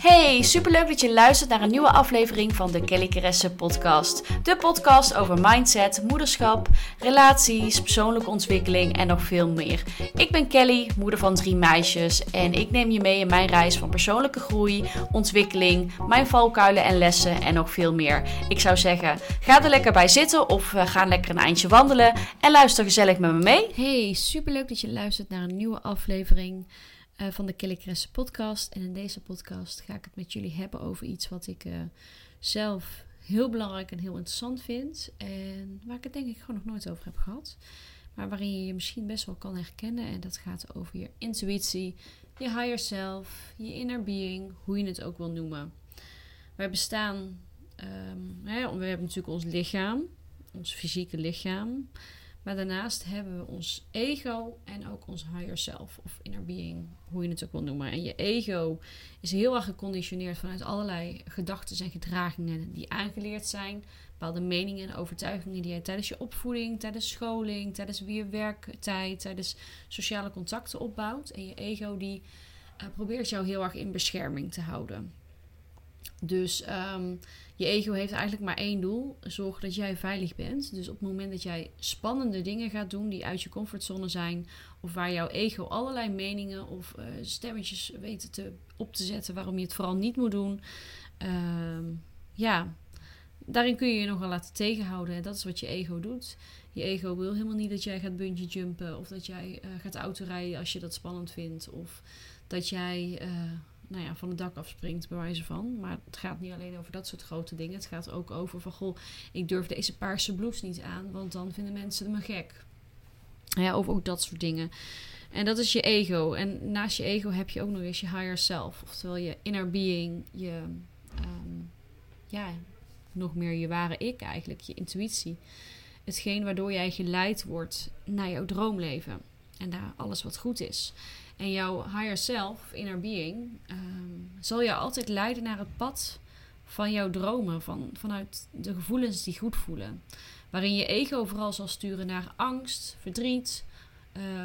Hey, superleuk dat je luistert naar een nieuwe aflevering van de Kelly Keresse podcast. De podcast over mindset, moederschap, relaties, persoonlijke ontwikkeling en nog veel meer. Ik ben Kelly, moeder van drie meisjes en ik neem je mee in mijn reis van persoonlijke groei, ontwikkeling, mijn valkuilen en lessen en nog veel meer. Ik zou zeggen, ga er lekker bij zitten of uh, ga lekker een eindje wandelen en luister gezellig met me mee. Hey, superleuk dat je luistert naar een nieuwe aflevering. Uh, van de Kelly Kresse podcast. En in deze podcast ga ik het met jullie hebben over iets wat ik uh, zelf heel belangrijk en heel interessant vind. En waar ik het denk ik gewoon nog nooit over heb gehad. Maar waarin je je misschien best wel kan herkennen. En dat gaat over je intuïtie, je higher self, je inner being, hoe je het ook wil noemen. Wij bestaan, um, hè, we hebben natuurlijk ons lichaam, ons fysieke lichaam. Maar daarnaast hebben we ons ego en ook ons higher self of inner being, hoe je het ook wil noemen. En je ego is heel erg geconditioneerd vanuit allerlei gedachten en gedragingen die aangeleerd zijn. Bepaalde meningen en overtuigingen die je tijdens je opvoeding, tijdens scholing, tijdens je werktijd, tijdens sociale contacten opbouwt. En je ego die uh, probeert jou heel erg in bescherming te houden. Dus um, je ego heeft eigenlijk maar één doel: zorgen dat jij veilig bent. Dus op het moment dat jij spannende dingen gaat doen die uit je comfortzone zijn, of waar jouw ego allerlei meningen of uh, stemmetjes weet te, op te zetten waarom je het vooral niet moet doen, uh, ja, daarin kun je je nogal laten tegenhouden. En dat is wat je ego doet. Je ego wil helemaal niet dat jij gaat bungee jumpen of dat jij uh, gaat autorijden als je dat spannend vindt, of dat jij eh, nou ja, van het dak afspringt, bij wijze van. Maar het gaat niet alleen over dat soort grote dingen. Het gaat ook over van, goh, ik durf deze paarse blouse niet aan, want dan vinden mensen me gek. Ja, of ook dat soort dingen. En dat is je ego. En naast je ego heb je ook nog eens je higher self. Oftewel je inner being, je, um, ja, nog meer je ware ik eigenlijk, je intuïtie. Hetgeen waardoor jij geleid wordt naar jouw droomleven. En naar alles wat goed is. En jouw higher self, inner being, um, zal jou altijd leiden naar het pad van jouw dromen, van, vanuit de gevoelens die goed voelen. Waarin je ego vooral zal sturen naar angst, verdriet,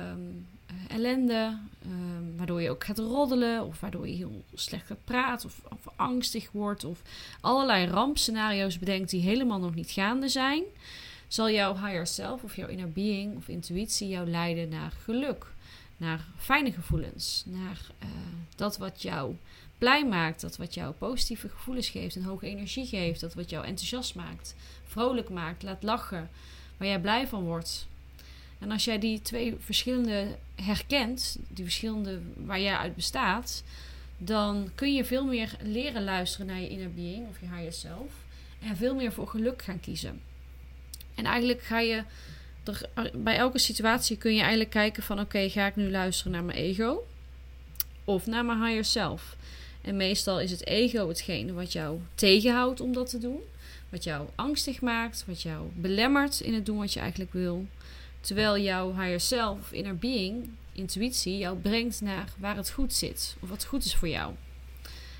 um, ellende, um, waardoor je ook gaat roddelen of waardoor je heel slecht gaat praten of, of angstig wordt of allerlei rampscenario's bedenkt die helemaal nog niet gaande zijn, zal jouw higher self of jouw inner being of intuïtie jou leiden naar geluk naar fijne gevoelens, naar uh, dat wat jou blij maakt, dat wat jou positieve gevoelens geeft, een hoge energie geeft, dat wat jou enthousiast maakt, vrolijk maakt, laat lachen, waar jij blij van wordt. En als jij die twee verschillende herkent, die verschillende waar jij uit bestaat, dan kun je veel meer leren luisteren naar je inner being of je higher self en veel meer voor geluk gaan kiezen. En eigenlijk ga je bij elke situatie kun je eigenlijk kijken van oké, ga ik nu luisteren naar mijn ego of naar mijn higher self? En meestal is het ego hetgene wat jou tegenhoudt om dat te doen. Wat jou angstig maakt, wat jou belemmert in het doen wat je eigenlijk wil. Terwijl jouw higher self, inner being, intuïtie, jou brengt naar waar het goed zit. Of wat goed is voor jou.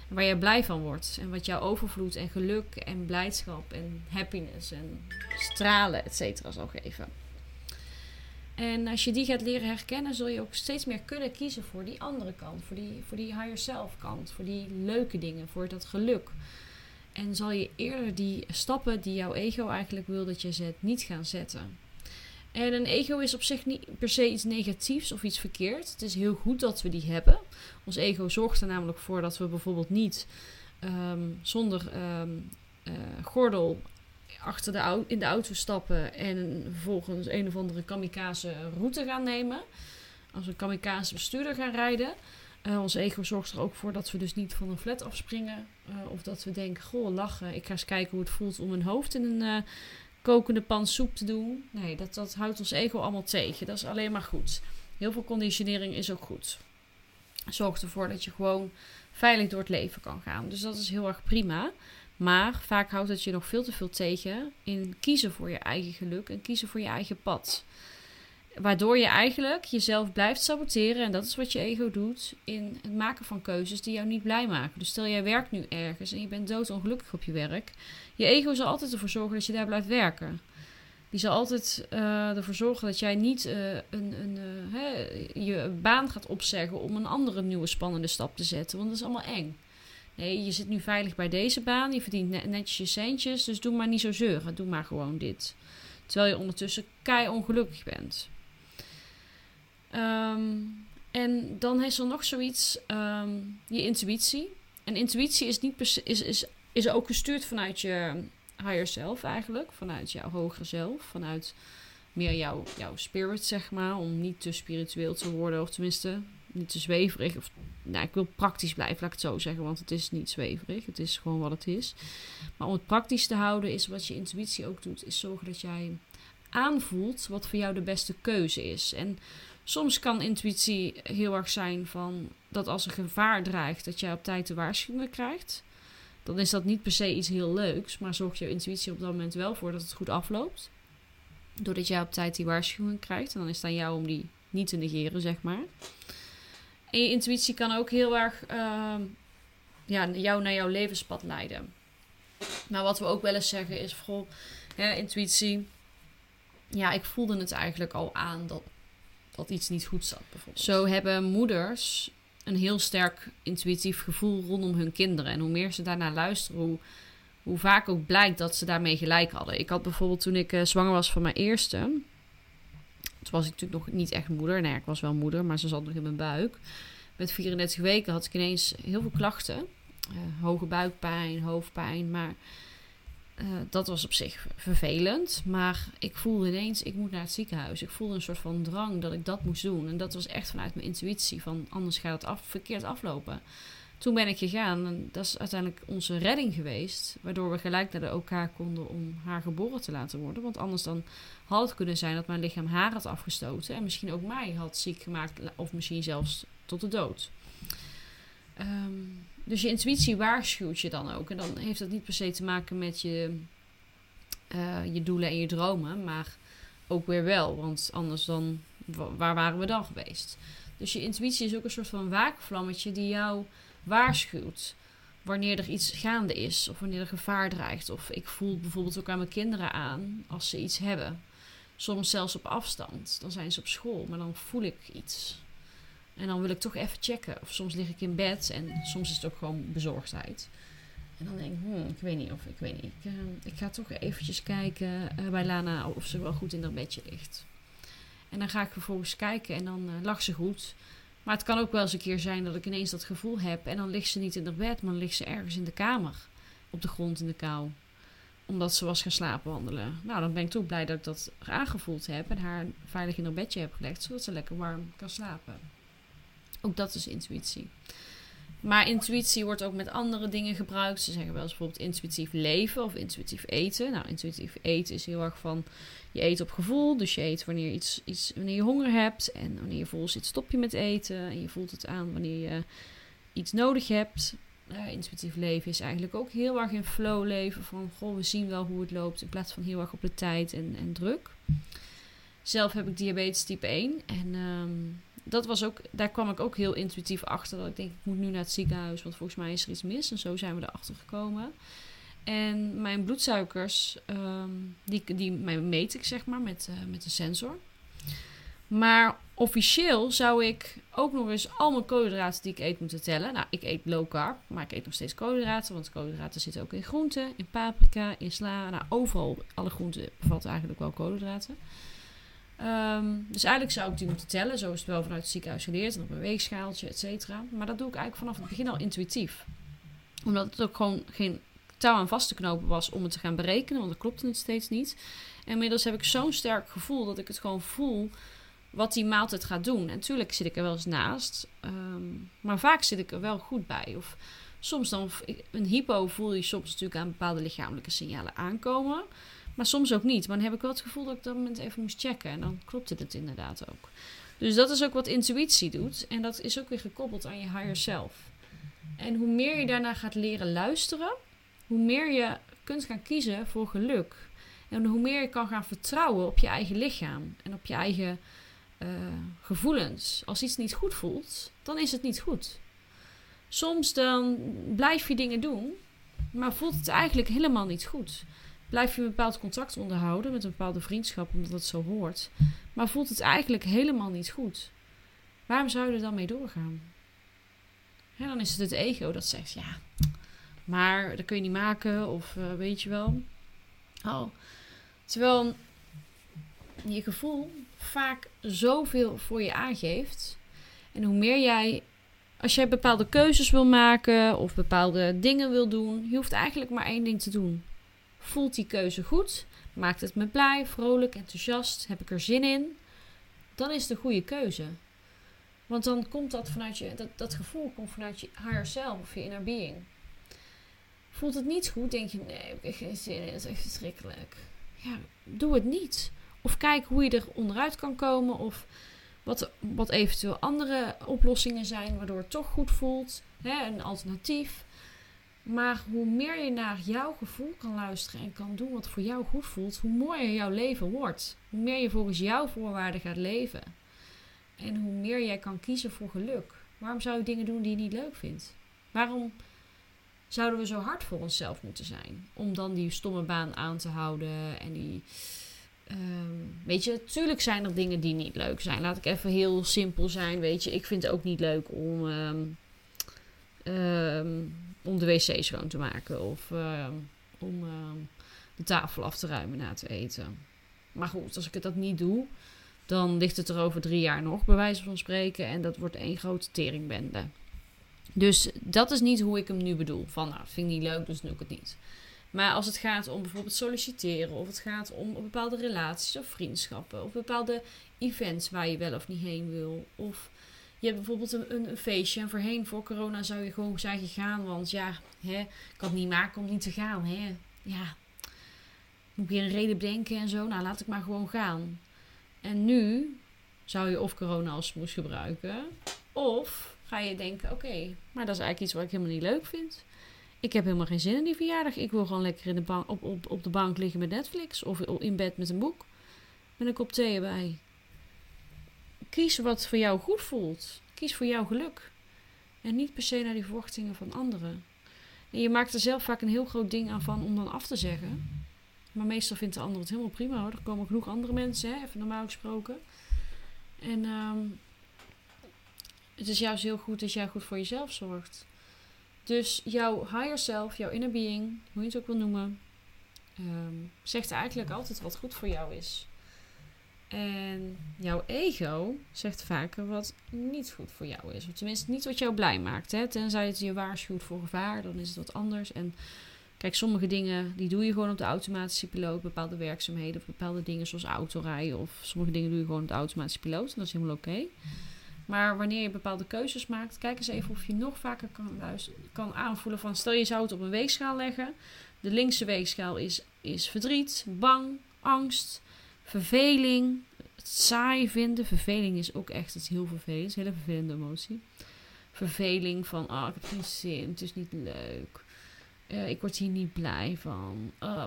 En waar je blij van wordt. En wat jou overvloed en geluk en blijdschap en happiness en stralen, et cetera, zal geven. En als je die gaat leren herkennen, zul je ook steeds meer kunnen kiezen voor die andere kant. Voor die, voor die higher self kant. Voor die leuke dingen. Voor dat geluk. En zal je eerder die stappen die jouw ego eigenlijk wil dat je zet, niet gaan zetten. En een ego is op zich niet per se iets negatiefs of iets verkeerd. Het is heel goed dat we die hebben. Ons ego zorgt er namelijk voor dat we bijvoorbeeld niet um, zonder um, uh, gordel achter de auto, in de auto stappen en vervolgens een of andere kamikaze route gaan nemen. Als een kamikaze bestuurder gaan rijden. Uh, ons ego zorgt er ook voor dat we dus niet van een flat afspringen. Uh, of dat we denken, goh, lachen. Ik ga eens kijken hoe het voelt om mijn hoofd in een uh, kokende pan soep te doen. Nee, dat, dat houdt ons ego allemaal tegen. Dat is alleen maar goed. Heel veel conditionering is ook goed. Zorgt ervoor dat je gewoon veilig door het leven kan gaan. Dus dat is heel erg prima. Maar vaak houdt het je nog veel te veel tegen in kiezen voor je eigen geluk en kiezen voor je eigen pad. Waardoor je eigenlijk jezelf blijft saboteren, en dat is wat je ego doet, in het maken van keuzes die jou niet blij maken. Dus stel jij werkt nu ergens en je bent doodongelukkig op je werk. Je ego zal altijd ervoor zorgen dat je daar blijft werken. Die zal altijd uh, ervoor zorgen dat jij niet uh, een, een, uh, hè, je baan gaat opzeggen om een andere nieuwe spannende stap te zetten. Want dat is allemaal eng. Nee, je zit nu veilig bij deze baan. Je verdient netjes je centjes. Dus doe maar niet zo zeuren. Doe maar gewoon dit. Terwijl je ondertussen kei ongelukkig bent. Ehm, en dan is er nog zoiets, ehm, je intuïtie. En intuïtie is, niet is, is, is ook gestuurd vanuit je higher self eigenlijk. Vanuit jouw hogere zelf. Vanuit meer jouw, jouw spirit, zeg maar. Om niet te spiritueel te worden. Of tenminste, niet te zweverig. Of, nou, ik wil praktisch blijven, laat ik het zo zeggen. Want het is niet zweverig. Het is gewoon wat het is. Maar om het praktisch te houden, is wat je intuïtie ook doet. Is zorgen dat jij aanvoelt wat voor jou de beste keuze is. En soms kan intuïtie heel erg zijn van dat als er gevaar dreigt, dat jij op tijd de waarschuwingen krijgt. Dan is dat niet per se iets heel leuks, maar zorgt jouw intuïtie op dat moment wel voor dat het goed afloopt. Doordat jij op tijd die waarschuwing krijgt. En dan is het aan jou om die niet te negeren, zeg maar. En je intuïtie kan ook heel erg uh, ja, jou naar jouw levenspad leiden. Maar wat we ook wel eens zeggen is vooral intuïtie. Ja, ik voelde het eigenlijk al aan dat, dat iets niet goed zat, bijvoorbeeld. Zo hebben moeders een heel sterk intuïtief gevoel rondom hun kinderen. En hoe meer ze daarnaar luisteren, hoe, hoe vaak ook blijkt dat ze daarmee gelijk hadden. Ik had bijvoorbeeld toen ik uh, zwanger was van mijn eerste. Toen was ik natuurlijk nog niet echt moeder. Nee, ik was wel moeder, maar ze zat nog in mijn buik. Met 34 weken had ik ineens heel veel klachten. Uh, hoge buikpijn, hoofdpijn. Maar uh, dat was op zich vervelend. Maar ik voelde ineens, ik moet naar het ziekenhuis. Ik voelde een soort van drang dat ik dat moest doen. En dat was echt vanuit mijn intuïtie. Van anders gaat het af, verkeerd aflopen. Toen ben ik gegaan en dat is uiteindelijk onze redding geweest. Waardoor we gelijk naar de OK konden om haar geboren te laten worden. Want anders dan had het kunnen zijn dat mijn lichaam haar had afgestoten. En misschien ook mij had ziek gemaakt. Of misschien zelfs tot de dood. Um, dus je intuïtie waarschuwt je dan ook. En dan heeft dat niet per se te maken met je, uh, je doelen en je dromen. Maar ook weer wel. Want anders dan, waar waren we dan geweest? Dus je intuïtie is ook een soort van waakvlammetje die jou waarschuwt. Wanneer er iets gaande is. Of wanneer er gevaar dreigt. Of ik voel bijvoorbeeld ook aan mijn kinderen aan als ze iets hebben. Soms zelfs op afstand. Dan zijn ze op school, maar dan voel ik iets. En dan wil ik toch even checken. Of soms lig ik in bed en soms is het ook gewoon bezorgdheid. En dan denk ik, hmm, ik weet niet of ik weet niet. Ik, uh, ik ga toch eventjes kijken uh, bij Lana of ze wel goed in haar bedje ligt. En dan ga ik vervolgens kijken en dan uh, lag ze goed. Maar het kan ook wel eens een keer zijn dat ik ineens dat gevoel heb. En dan ligt ze niet in haar bed, maar dan ligt ze ergens in de kamer. Op de grond in de kou. Omdat ze was gaan slapen wandelen. Nou, dan ben ik toch blij dat ik dat aangevoeld heb. En haar veilig in haar bedje heb gelegd. Zodat ze lekker warm kan slapen. Ook dat is intuïtie. Maar intuïtie wordt ook met andere dingen gebruikt. Ze zeggen wel bijvoorbeeld intuïtief leven of intuïtief eten. Nou, intuïtief eten is heel erg van je eet op gevoel. Dus je eet wanneer, iets, iets, wanneer je honger hebt. En wanneer je vol zit, stop je met eten. En je voelt het aan wanneer je iets nodig hebt. Uh, intuïtief leven is eigenlijk ook heel erg in flow leven. Van goh, we zien wel hoe het loopt. In plaats van heel erg op de tijd en, en druk. Zelf heb ik diabetes type 1. En um, dat was ook, daar kwam ik ook heel intuïtief achter. Dat ik denk, ik moet nu naar het ziekenhuis, want volgens mij is er iets mis. En zo zijn we erachter gekomen. En mijn bloedsuikers, um, die, die meet ik zeg maar met, uh, met een sensor. Maar officieel zou ik ook nog eens al mijn koolhydraten die ik eet moeten tellen. Nou, ik eet low carb, maar ik eet nog steeds koolhydraten. Want koolhydraten zitten ook in groenten, in paprika, in sla. Nou, overal, alle groenten bevatten eigenlijk wel koolhydraten. Um, dus eigenlijk zou ik die moeten tellen. Zo is het wel vanuit het ziekenhuis geleerd. En op een weegschaaltje, et cetera. Maar dat doe ik eigenlijk vanaf het begin al intuïtief. Omdat het ook gewoon geen touw aan vast te knopen was om het te gaan berekenen. Want dat klopte het steeds niet. En inmiddels heb ik zo'n sterk gevoel dat ik het gewoon voel wat die maaltijd gaat doen. En natuurlijk zit ik er wel eens naast. Um, maar vaak zit ik er wel goed bij. Of soms dan, een hypo voel je soms natuurlijk aan bepaalde lichamelijke signalen aankomen. Maar soms ook niet. Maar dan heb ik wel het gevoel dat ik dat moment even moest checken. En dan klopte het inderdaad ook. Dus dat is ook wat intuïtie doet. En dat is ook weer gekoppeld aan je higher self. En hoe meer je daarna gaat leren luisteren, hoe meer je kunt gaan kiezen voor geluk. En hoe meer je kan gaan vertrouwen op je eigen lichaam en op je eigen uh, gevoelens. Als iets niet goed voelt, dan is het niet goed. Soms dan blijf je dingen doen, maar voelt het eigenlijk helemaal niet goed blijf je een bepaald contact onderhouden met een bepaalde vriendschap, omdat het zo hoort. Maar voelt het eigenlijk helemaal niet goed. Waarom zou je er dan mee doorgaan? dan is het het ego dat zegt, ja, maar dat kun je niet maken of eh, weet je wel. Oh. Terwijl je gevoel vaak zoveel voor je aangeeft. En hoe meer jij, als jij bepaalde keuzes wil maken of bepaalde dingen wil doen, je hoeft eigenlijk maar één ding te doen. Voelt die keuze goed? Maakt het me blij, vrolijk, enthousiast? Heb ik er zin in? Dan is het een goede keuze. Want dan komt dat vanuit je, dat, dat gevoel komt vanuit je higher self of je inner being. Voelt het niet goed, denk je, nee, ik heb geen zin in, het is echt verschrikkelijk. Ja, doe het niet. Of kijk hoe je er onderuit kan komen. Of wat, wat eventueel andere oplossingen zijn waardoor het toch goed voelt. Hè, een alternatief. Maar hoe meer je naar jouw gevoel kan luisteren en kan doen wat voor jou goed voelt, hoe mooier jouw leven wordt. Hoe meer je volgens jouw voorwaarden gaat leven. En hoe meer jij kan kiezen voor geluk. Waarom zou je dingen doen die je niet leuk vindt? Waarom zouden we zo hard voor onszelf moeten zijn? Om dan die stomme baan aan te houden en die. Um, weet je, tuurlijk zijn er dingen die niet leuk zijn. Laat ik even heel simpel zijn. Weet je, ik vind het ook niet leuk om, um, um, om de wc schoon te maken of om de tafel af te ruimen na te eten. Maar goed, als ik het dat niet doe, dan ligt het er over drie jaar nog, bij wijze van spreken. En dat wordt één grote teringbende. Dus dat is niet hoe ik hem nu bedoel. Van nou, vind ik niet leuk, dus doe ik het niet. Maar als het gaat om bijvoorbeeld solliciteren, of het gaat om bepaalde relaties of vriendschappen, of bepaalde events waar je wel of niet heen wil, of je hebt bijvoorbeeld een, een, feestje en voorheen, voor corona, zou je gewoon zijn gegaan, want ja, hè, kan het niet maken om niet te gaan. Hè. Ja, moet je een reden bedenken en zo. Nou, laat ik maar gewoon gaan. En nu zou je of corona als smoes gebruiken, of ga je denken: oké, maar dat is eigenlijk iets wat ik helemaal niet leuk vind. Ik heb helemaal geen zin in die verjaardag. Ik wil gewoon lekker in de bank, op, op, op de bank liggen met Netflix of in bed met een boek. Met een kop thee erbij. Kies wat voor jou goed voelt. Kies voor jouw geluk. En niet per se naar die verwachtingen van anderen. En je maakt er zelf vaak een heel groot ding aan van om dan af te zeggen. Maar meestal vindt de ander het helemaal prima hoor. Er komen genoeg andere mensen, hè, even normaal gesproken. En um, het is juist heel goed dat jij goed voor jezelf zorgt. Dus jouw higher self, jouw inner being, hoe je het ook wil noemen, um, zegt eigenlijk altijd wat goed voor jou is. En jouw ego zegt vaker wat niet goed voor jou is. Of tenminste niet wat jou blij maakt. Hè? Tenzij het je waarschuwt voor gevaar, dan is het wat anders. En Kijk, sommige dingen die doe je gewoon op de automatische piloot. Bepaalde werkzaamheden of bepaalde dingen zoals autorijden. Of sommige dingen doe je gewoon op de automatische piloot. En dat is helemaal oké. Maar wanneer je bepaalde keuzes maakt, kijk eens even of je nog vaker kan, kan aanvoelen van... Stel je zou het op een weegschaal leggen. De linkse weegschaal is, is verdriet, bang, angst, verveling, saai vinden. Verveling is ook echt het heel vervelend. Het is een hele vervelende emotie. Verveling van, ah, oh, ik heb geen zin, het is niet leuk. Uh, ik word hier niet blij van. Uh,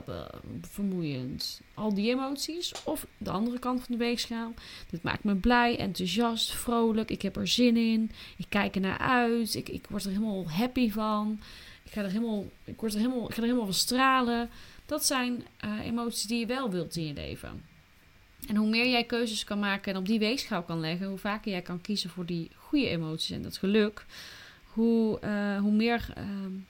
vermoeiend. Al die emoties. Of de andere kant van de weegschaal. Dit maakt me blij, enthousiast, vrolijk. Ik heb er zin in. Ik kijk er naar uit. Ik, ik word er helemaal happy van. Ik ga er helemaal, ik word er helemaal, ik ga er helemaal van stralen. Dat zijn uh, emoties die je wel wilt in je leven. En hoe meer jij keuzes kan maken en op die weegschaal kan leggen, hoe vaker jij kan kiezen voor die goede emoties en dat geluk, hoe, uh, hoe meer uh,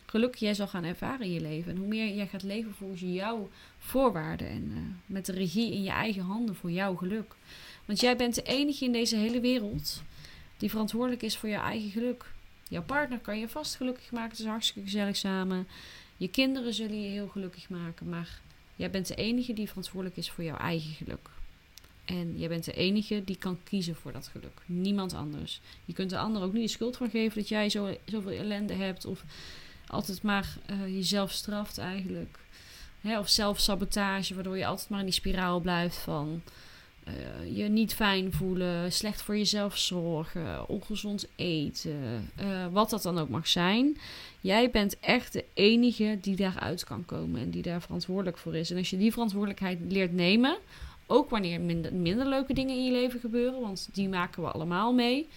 geluk jij zal gaan ervaren in je leven. En hoe meer jij gaat leven volgens jouw voorwaarden. En uh, met de regie in je eigen handen voor jouw geluk. Want jij bent de enige in deze hele wereld die verantwoordelijk is voor jouw eigen geluk. Jouw partner kan je vast gelukkig maken. Het is hartstikke gezellig samen. Je kinderen zullen je heel gelukkig maken. Maar jij bent de enige die verantwoordelijk is voor jouw eigen geluk. En jij bent de enige die kan kiezen voor dat geluk. Niemand anders. Je kunt de ander ook niet de schuld van geven dat jij zo, zoveel ellende hebt. Of altijd maar uh, jezelf straft eigenlijk. Hè, of zelfsabotage, waardoor je altijd maar in die spiraal blijft van uh, je niet fijn voelen, slecht voor jezelf zorgen, ongezond eten, uh, wat dat dan ook mag zijn. Jij bent echt de enige die daaruit kan komen en die daar verantwoordelijk voor is. En als je die verantwoordelijkheid leert nemen, ook wanneer minder, leuke dingen in je leven gebeuren, want die maken we allemaal mee.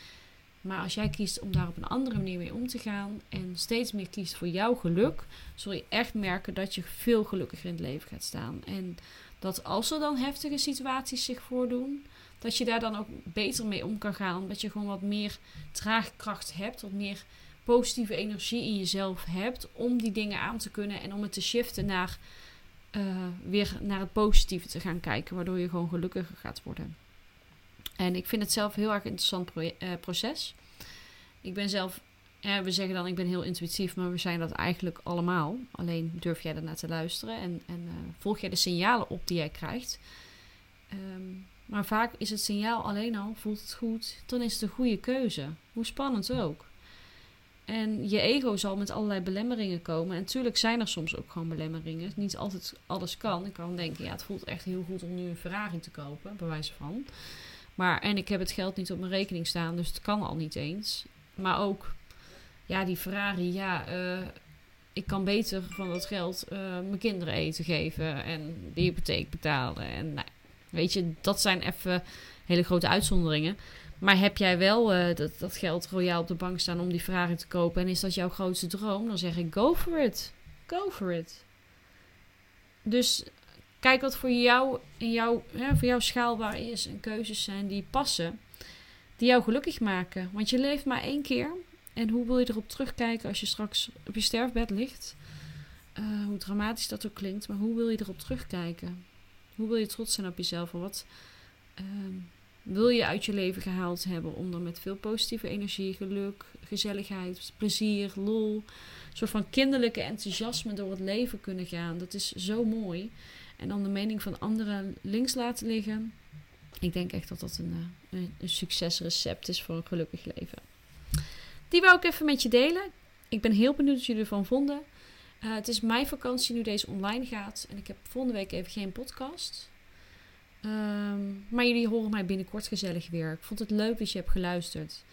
Maar als jij kiest om daar op een andere manier mee om te gaan en steeds meer kiest voor jouw geluk, zul je echt merken dat je veel gelukkiger in het leven gaat staan. En dat als er dan heftige situaties zich voordoen, dat je daar dan ook beter mee om kan gaan. Omdat je gewoon wat meer draagkracht hebt, wat meer positieve energie in jezelf hebt om die dingen aan te kunnen en om het te shiften naar uh, weer naar het positieve te gaan kijken, waardoor je gewoon gelukkiger gaat worden. En ik vind het zelf een heel erg interessant uh, proces. Ik ben zelf, we zeggen dan ik ben heel intuïtief, maar we zijn dat eigenlijk allemaal. Alleen durf jij ernaar te luisteren en, en uh, volg jij de signalen op die jij krijgt. Um, maar vaak is het signaal alleen al, voelt het goed, dan is het een goede keuze. Hoe spannend ook. En je ego zal met allerlei belemmeringen komen. En natuurlijk zijn er soms ook gewoon belemmeringen. Niet altijd alles kan. Ik kan denken, ja, het voelt echt heel goed om nu een Ferrari te kopen, bij wijze van. Maar, en ik heb het geld niet op mijn rekening staan, dus het kan al niet eens. Maar ook, ja, die Ferrari, ja, uh, ik kan beter van dat geld uh, mijn kinderen eten geven en de hypotheek betalen. En nou, weet je, dat zijn even hele grote uitzonderingen. Maar heb jij wel uh, dat, dat geld royaal op de bank staan om die Ferrari te kopen en is dat jouw grootste droom, dan zeg ik go for it. Go for it. Dus kijk wat voor jou, in jou, voor jou schaalbaar is en keuzes zijn die passen, die jou gelukkig maken. Want je leeft maar één keer. En hoe wil je erop terugkijken als je straks op je sterfbed ligt? Uh, hoe dramatisch dat ook klinkt, maar hoe wil je erop terugkijken? Hoe wil je trots zijn op jezelf? Wat, uh, wil je uit je leven gehaald hebben om er met veel positieve energie, geluk, gezelligheid, plezier, lol, een soort van kinderlijke enthousiasme door het leven kunnen gaan. Dat is zo mooi. En dan de mening van anderen links laten liggen. Ik denk echt dat dat een, eh, een, succesrecept is voor een gelukkig leven. Die wou ik even met je delen. Ik ben heel benieuwd wat jullie ervan vonden. Uh, het is mijn vakantie nu deze online gaat. En ik heb volgende week even geen podcast. Um, maar jullie horen mij binnenkort gezellig weer. Ik vond het leuk dat je hebt geluisterd.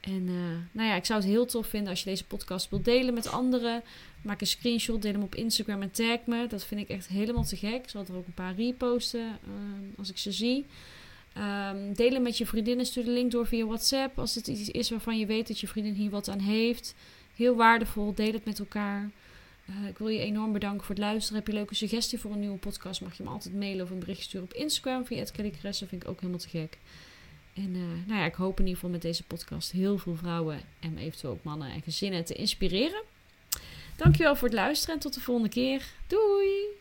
En uh, nou ja, ik zou het heel tof vinden als je deze podcast wilt delen met anderen. Maak een screenshot, deel hem op Instagram en tag me. Dat vind ik echt helemaal te gek. Ik zal er ook een paar reposten uh, als ik ze zie. Um, delen met je vriendinnen. Stuur de link door via WhatsApp. Als het iets is waarvan je weet dat je vriendin hier wat aan heeft. Heel waardevol. Deel het met elkaar. Uh, ik wil je enorm bedanken voor het luisteren. Heb je een leuke suggestie voor een nieuwe podcast? Mag je me altijd mailen of een bericht sturen op Instagram via het Dat vind ik ook helemaal te gek. En uh, nou ja, ik hoop in ieder geval met deze podcast heel veel vrouwen en eventueel ook mannen en gezinnen te inspireren. Dankjewel voor het luisteren en tot de volgende keer. Doei!